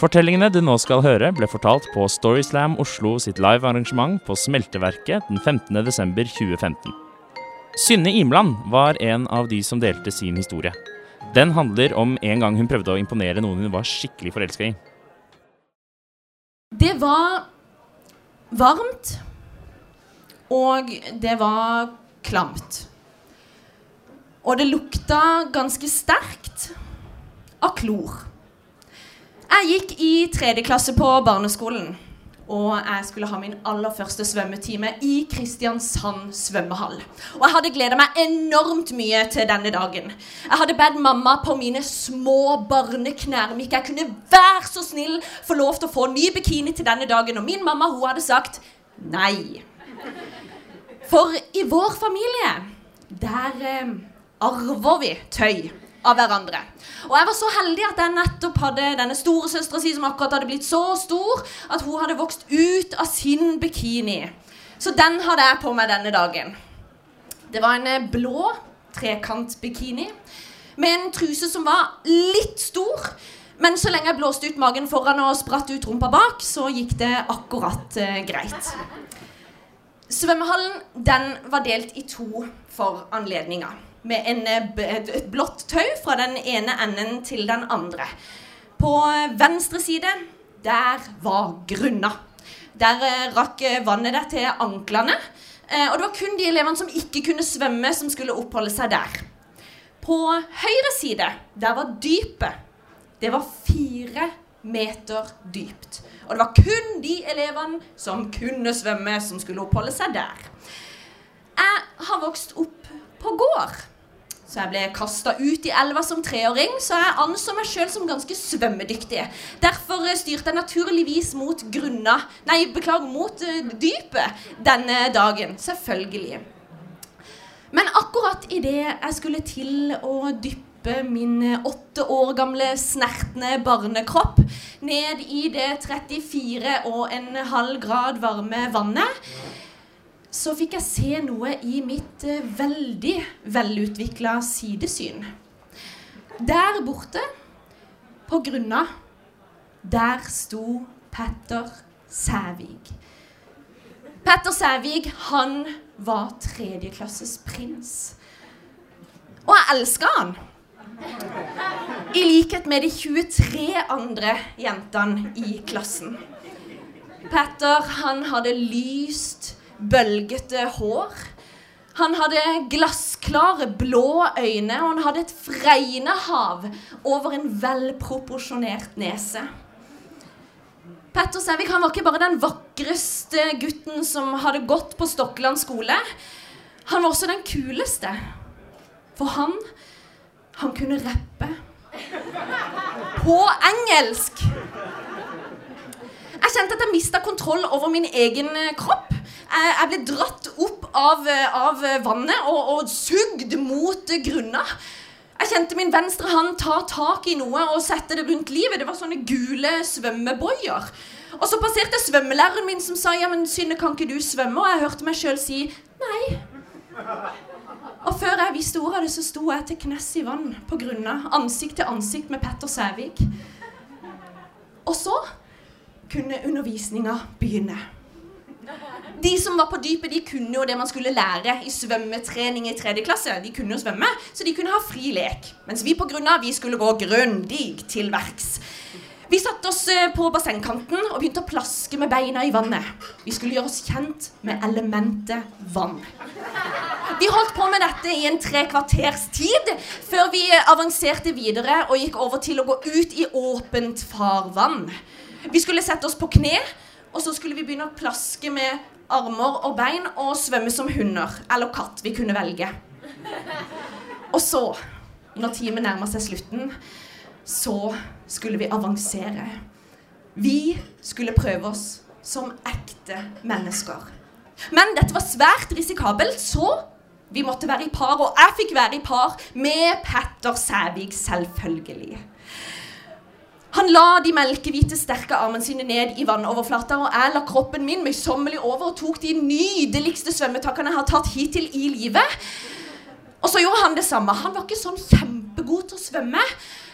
Fortellingene du nå skal høre, ble fortalt på Storyslam Oslo sitt livearrangement på Smelteverket den 15.12.2015. Synne Imland var en av de som delte sin historie. Den handler om en gang hun prøvde å imponere noen hun var skikkelig forelska i. Det var varmt, og det var klamt. Og det lukta ganske sterkt av klor. Jeg gikk i tredje klasse på barneskolen. Og jeg skulle ha min aller første svømmetime i Kristiansand svømmehall. Og jeg hadde gleda meg enormt mye til denne dagen. Jeg hadde bedt mamma på mine små barneknær om ikke jeg kunne være så snill få lov til å få ny bikini til denne dagen. Og min mamma hun hadde sagt nei. For i vår familie, der eh, arver vi tøy av hverandre. Og jeg var så heldig at jeg nettopp hadde denne storesøstera si som akkurat hadde blitt så stor at hun hadde vokst ut av sin bikini. Så den hadde jeg på meg denne dagen. Det var en eh, blå trekantbikini med en truse som var litt stor. Men så lenge jeg blåste ut magen foran og spratt ut rumpa bak, så gikk det akkurat eh, greit. Svømmehallen den var delt i to for anledninga med en, eh, et blått tau fra den ene enden til den andre. På venstre side, der var grunna. Der eh, rakk vannet der til anklene. Eh, og det var kun de elevene som ikke kunne svømme, som skulle oppholde seg der. På høyre side, der var dypet. Det var fire meter dypt. Og det var kun de elevene som kunne svømme, som skulle oppholde seg der. Vokst opp på gård. Så jeg ble kasta ut i elva som treåring, så jeg anså meg sjøl som ganske svømmedyktig. Derfor styrte jeg naturligvis mot grunna Nei, beklager, mot uh, dypet denne dagen. Selvfølgelig. Men akkurat idet jeg skulle til å dyppe min åtte år gamle snertne barnekropp ned i det 34 og en halv grad varme vannet så fikk jeg se noe i mitt eh, veldig velutvikla sidesyn. Der borte, på grunna, der sto Petter Sævig. Petter Sævig, han var tredjeklasses prins. Og jeg elska han. I likhet med de 23 andre jentene i klassen. Petter, han hadde lyst bølgete hår. Han hadde glassklare blå øyne, og han hadde et fregnehav over en velproporsjonert nese. Petter Sævik han var ikke bare den vakreste gutten som hadde gått på Stokkeland skole. Han var også den kuleste. For han, han kunne rappe. På engelsk. Jeg kjente at jeg mista kontroll over min egen kropp jeg ble dratt opp av, av vannet og, og, sugd mot grunna. Jeg kjente min venstre hånd ta tak i noe og sette det rundt livet. Det var sånne gule svømmeboyer. Og så passerte svømmelæreren min som sa ja, men Synne, kan ikke du svømme? Og jeg hørte meg sjøl si nei. Og før jeg visste ordet av det, så sto jeg til knes i vann på grunna. Ansikt til ansikt med Petter Sævik. Og så kunne undervisninga begynne. De som var på dypet, de kunne jo det man skulle lære i svømmetrening i tredje klasse. De kunne jo svømme, så de kunne ha fri lek. Mens vi på grunna, vi skulle gå grundig til verks. Vi satte oss eh, på bassengkanten og begynte å plaske med beina i vannet. Vi skulle gjøre oss kjent med elementet vann. Vi holdt på med dette i en tre kvarters tid før vi avanserte videre og gikk over til å gå ut i åpent farvann. Vi skulle sette oss på kne og så skulle vi begynne å plaske med armer og bein og svømme som hunder. Eller katt. Vi kunne velge. Og så, når timen nærma seg slutten, så skulle vi avansere. Vi skulle prøve oss som ekte mennesker. Men dette var svært risikabelt, så vi måtte være i par. Og jeg fikk være i par med Petter Sævig, selvfølgelig. Han la de melkehvite, sterke armene sine ned i vannoverflata, og jeg la kroppen min møysommelig over og tok de nydeligste svømmetakene jeg har tatt hittil i livet. Og så gjorde han det samme. Han var ikke sånn kjempegod til å svømme.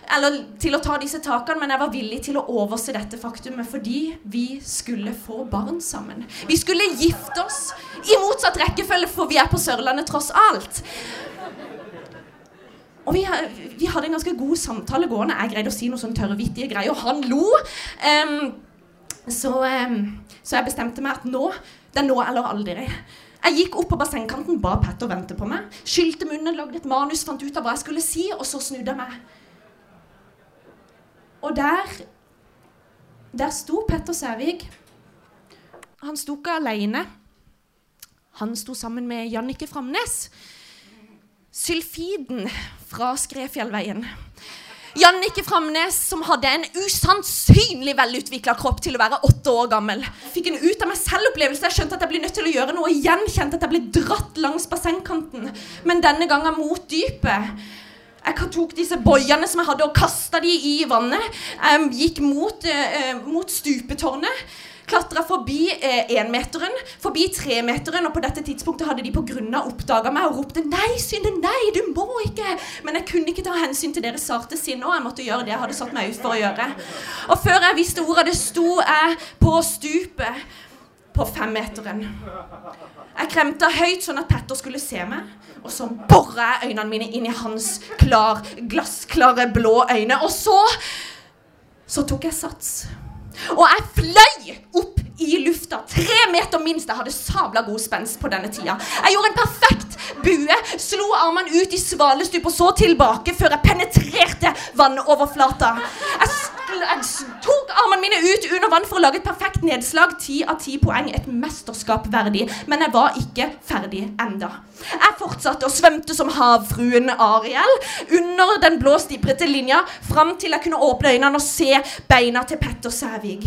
eller til å ta disse takene, men jeg var villig til å overse dette faktumet fordi vi skulle få barn sammen. Vi skulle gifte oss i motsatt rekkefølge, for vi er på Sørlandet tross alt. Og vi, vi, hadde en ganske god samtale gående. Jeg greide å si noen sånne tørre, vittige greier, og han lo. Um, så, um, så, jeg bestemte meg at nå Det er nå eller aldri. Jeg gikk opp på bassengkanten, ba Petter vente på meg. Skylte munnen, lagde et manus, fant ut av hva jeg skulle si, og så snudde jeg meg. Og der Der sto Petter Sævik. Han sto ikke alene. Han sto sammen med Jannike Framnes. Sylfiden fra Skrefjellveien. Jannike Framnes, som hadde en usannsynlig velutvikla kropp til å være åtte år gammel. Fikk en ut av meg selv-opplevelse. Jeg skjønte at jeg ble nødt til å gjøre noe igjen. Kjente at jeg ble dratt langs bassengkanten, men denne gangen mot dypet. Jeg tok disse boiene som jeg hadde, og kasta de i vannet. Jeg gikk mot, uh, mot stupetårnet. Klatra forbi énmeteren, eh, forbi tremeteren, og på dette tidspunktet hadde de av oppdaga meg og ropte 'Nei, Synde, nei, du må ikke!' Men jeg kunne ikke ta hensyn til deres sarte sinne, og jeg måtte gjøre det jeg hadde satt meg ut for å gjøre. Og før jeg visste ordet, det sto jeg på stupet på femmeteren. Jeg kremta høyt sånn at Petter skulle se meg, og så bora jeg øynene mine inn i hans klar, glassklare blå øyne. Og så Så tok jeg sats. Og jeg fløy opp i lufta. Tre meter minst. Jeg hadde sabla god spenst på denne tida. Jeg gjorde en perfekt bue, slo armene ut i svalestup og så tilbake før jeg penetrerte vannoverflata. Jeg, jeg tok armene mine ut under vann for å lage et perfekt nedslag. Ti av ti poeng. Et mesterskap verdig. Men jeg var ikke ferdig enda. Jeg fortsatte og svømte som havfruen Ariel under den blå, stiprete linja fram til jeg kunne åpne øynene og se beina til Petter Sævig.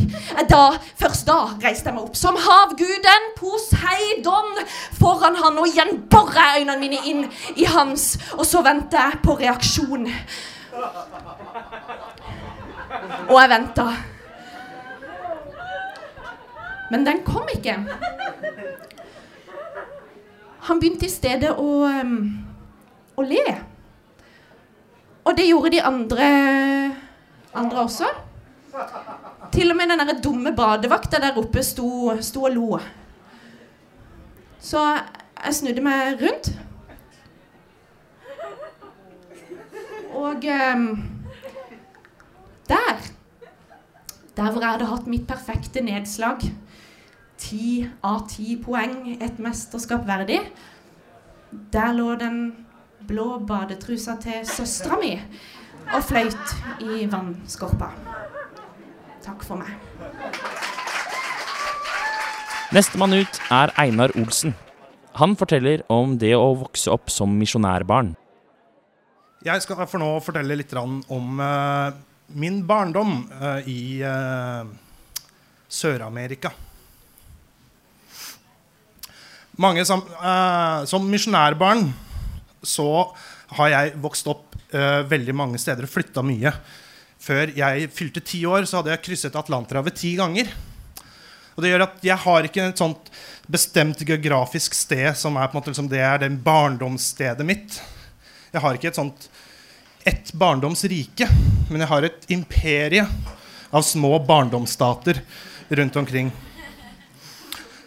Da, først da reiste jeg meg opp som havguden Poseidon foran han, og igjen borer jeg øynene mine inn i hans, og så venter jeg på reaksjon. Og jeg venta. Men den kom ikke. Han begynte i stedet å, um, å le. Og det gjorde de andre, andre også. Til og med den der dumme badevakta der oppe sto, sto og lo. Så jeg snudde meg rundt. Og um, der Der hvor jeg hadde hatt mitt perfekte nedslag, ti av ti poeng, et mesterskap verdig, der lå den blå badetrusa til søstera mi og fløyt i vannskorpa. Takk for meg. Nestemann ut er Einar Olsen. Han forteller om det å vokse opp som misjonærbarn. Jeg skal for nå fortelle litt om uh, min barndom uh, i uh, Sør-Amerika. Mange som, som misjonærbarn så har jeg vokst opp veldig mange steder og flytta mye. Før jeg fylte ti år, så hadde jeg krysset Atlanterhavet ti ganger. Og det gjør at jeg har ikke et sånt bestemt geografisk sted som er på en måte liksom, det er det barndomsstedet mitt. Jeg har ikke et sånt ett barndomsrike, men jeg har et imperie av små barndomsstater rundt omkring.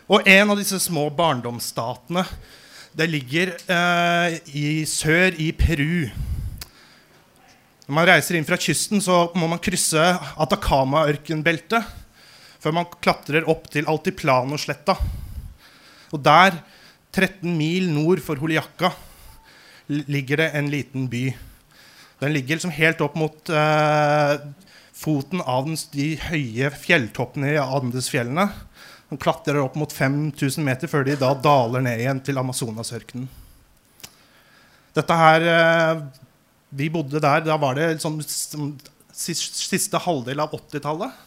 Og en av disse små barndomsstatene det ligger eh, i sør i Peru. Når man reiser inn fra kysten, så må man krysse Atacama-ørkenbeltet før man klatrer opp til Altiplano-sletta. Og der, 13 mil nord for Holiaca, ligger det en liten by. Den ligger liksom helt opp mot eh, foten av den, de høye fjelltoppene i Andesfjellene. Den klatrer opp mot 5000 meter før de da daler ned igjen til Amazonasørkenen. Dette her eh, vi bodde der. Da var det liksom, siste halvdel av 80-tallet.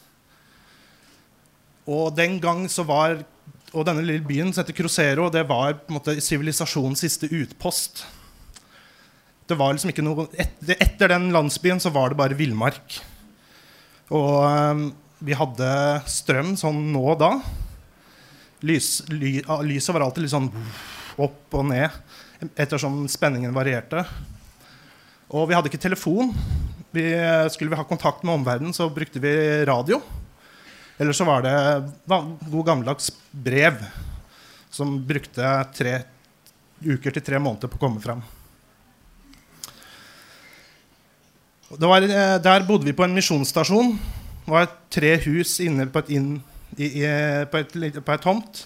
Og den gang så var Og denne lille byen som heter Crucero, det var på en måte sivilisasjonens siste utpost. Det var liksom ikke noe etter, etter den landsbyen så var det bare villmark. Og um, vi hadde strøm sånn nå og da. Lys, ly, lyset var alltid litt sånn opp og ned ettersom spenningen varierte. Og vi hadde ikke telefon. vi, skulle vi ha kontakt med omverdenen, så brukte vi radio. Eller så var det god gammeldags brev, som brukte tre uker til tre måneder på å komme fram. Var, eh, der bodde vi på en misjonsstasjon. Det var tre hus inne på et, inn, i, i, på et, på et tomt.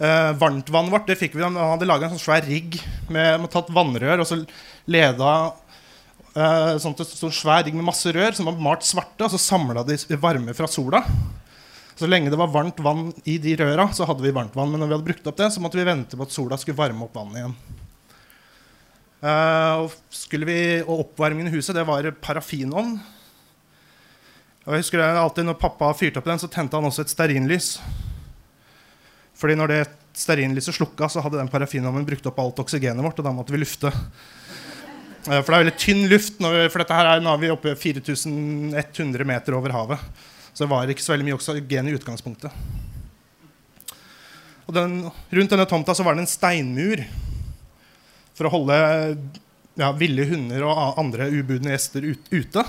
Eh, varmtvannet vårt det fikk vi, Han hadde laga en sånn svær rigg med, med tatt vannrør og så leda eh, sånn, sånn svær rigg med masse rør som var malt svarte, og så samla de varme fra sola. Så lenge det var varmt vann i de røra, så hadde vi varmt vann. Men når vi hadde brukt opp det, så måtte vi vente på at sola skulle varme opp vannet igjen. Uh, og, vi, og oppvarmingen i huset det var parafinovn. Og jeg husker alltid Når pappa fyrte opp den, så tente han også et stearinlys. Fordi når det stearinlyset slukka, så hadde den parafinovnen brukt opp alt oksygenet vårt. Og da måtte vi lufte. Uh, for det er veldig tynn luft. Vi, for dette her er, nå er vi oppe 4100 meter over havet. Så det var ikke så veldig mye oksygen i utgangspunktet. Og den, rundt denne tomta så var det en steinmur for å holde ja, ville hunder og andre ubudne gjester ut, ute.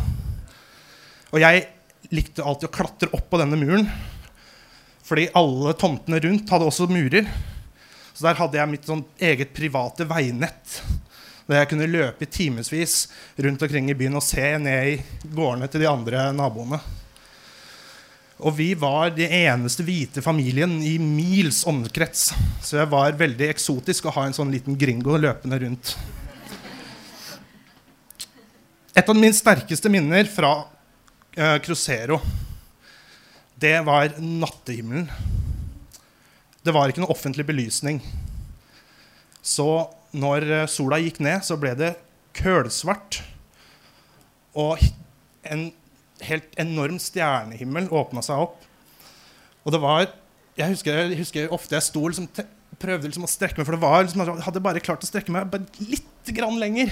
Og jeg likte alltid å klatre opp på denne muren. Fordi alle tomtene rundt hadde også murer. Så der hadde jeg mitt sånn eget private veinett. Der jeg kunne løpe i timevis rundt omkring i byen og se ned i gårdene til de andre naboene. Og vi var den eneste hvite familien i mils omkrets. Så jeg var veldig eksotisk å ha en sånn liten gringo løpende rundt. Et av mine sterkeste minner fra eh, Crucero, det var nattehimmelen. Det var ikke noe offentlig belysning. Så når uh, sola gikk ned, så ble det kølsvart. Og en helt enorm stjernehimmel åpna seg opp. Og det var Jeg husker, jeg husker ofte jeg sto liksom, prøvde liksom å strekke meg, for det var liksom, jeg hadde bare klart å strekke meg bare litt grann lenger.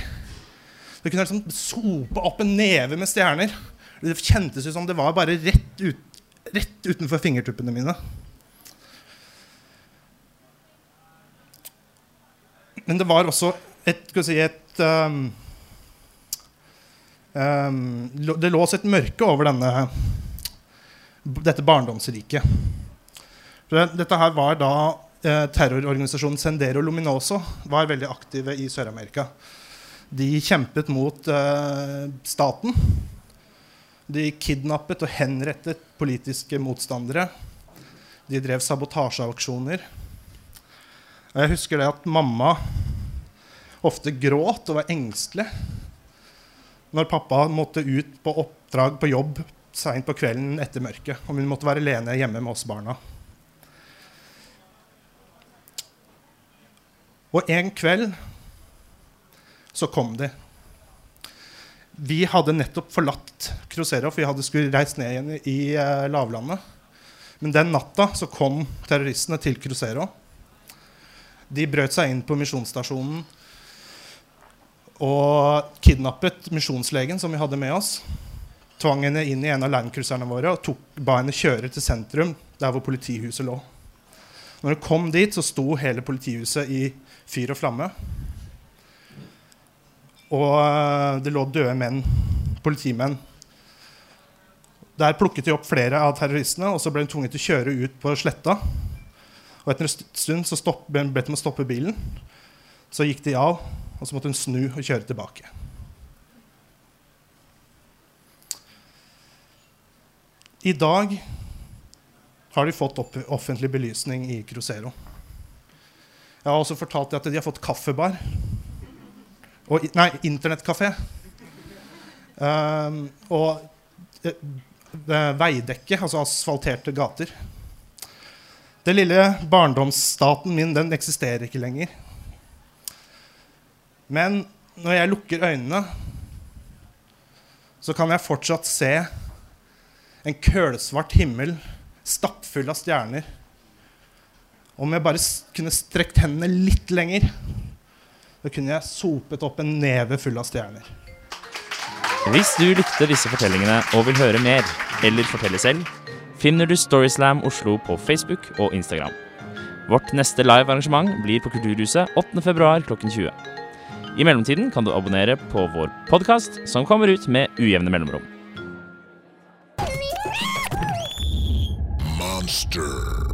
Jeg kunne liksom sope opp en neve med stjerner. Det kjentes ut som det var bare rett, ut, rett utenfor fingertuppene mine. Men det var også et, si, et Um, det lå et mørke over denne, dette barndomsriket. Dette her var da eh, terrororganisasjonen Sendero Luminoso var veldig aktive i Sør-Amerika. De kjempet mot eh, staten. De kidnappet og henrettet politiske motstandere. De drev sabotasjeaksjoner. Jeg husker det at mamma ofte gråt og var engstelig når pappa måtte ut på oppdrag på jobb seint på kvelden etter mørket. Og hun måtte være alene hjemme med oss barna. Og en kveld så kom de. Vi hadde nettopp forlatt Crucero, for vi hadde skulle reist ned igjen i eh, lavlandet. Men den natta så kom terroristene til Crucero. De brøt seg inn på misjonsstasjonen og kidnappet misjonslegen som vi hadde med oss. Tvang henne inn i en av landcruiserne våre og tok, ba henne kjøre til sentrum, der hvor politihuset lå. Når hun kom dit, så sto hele politihuset i fyr og flamme. Og eh, det lå døde menn, politimenn. Der plukket de opp flere av terroristene, og så ble hun tvunget til å kjøre ut på sletta. Og etter en stund så stopp, ble de å stoppe bilen. Så gikk de av, og så måtte hun snu og kjøre tilbake. I dag har de fått offentlig belysning i Crucero. Jeg har også fortalt at de har fått kaffebar. Og, nei, internettkafé. Um, og uh, veidekke, altså asfalterte gater. Den lille barndomsstaten min den eksisterer ikke lenger. Men når jeg lukker øynene, så kan jeg fortsatt se en kølsvart himmel stappfull av stjerner. Om jeg bare kunne strekt hendene litt lenger, så kunne jeg sopet opp en neve full av stjerner. Hvis du likte disse fortellingene og vil høre mer, eller fortelle selv, finner du Storyslam Oslo på Facebook og Instagram. Vårt neste live arrangement blir på Kulturhuset 8.2 klokken 20. I mellomtiden kan du abonnere på vår podkast, som kommer ut med ujevne mellomrom. Monster.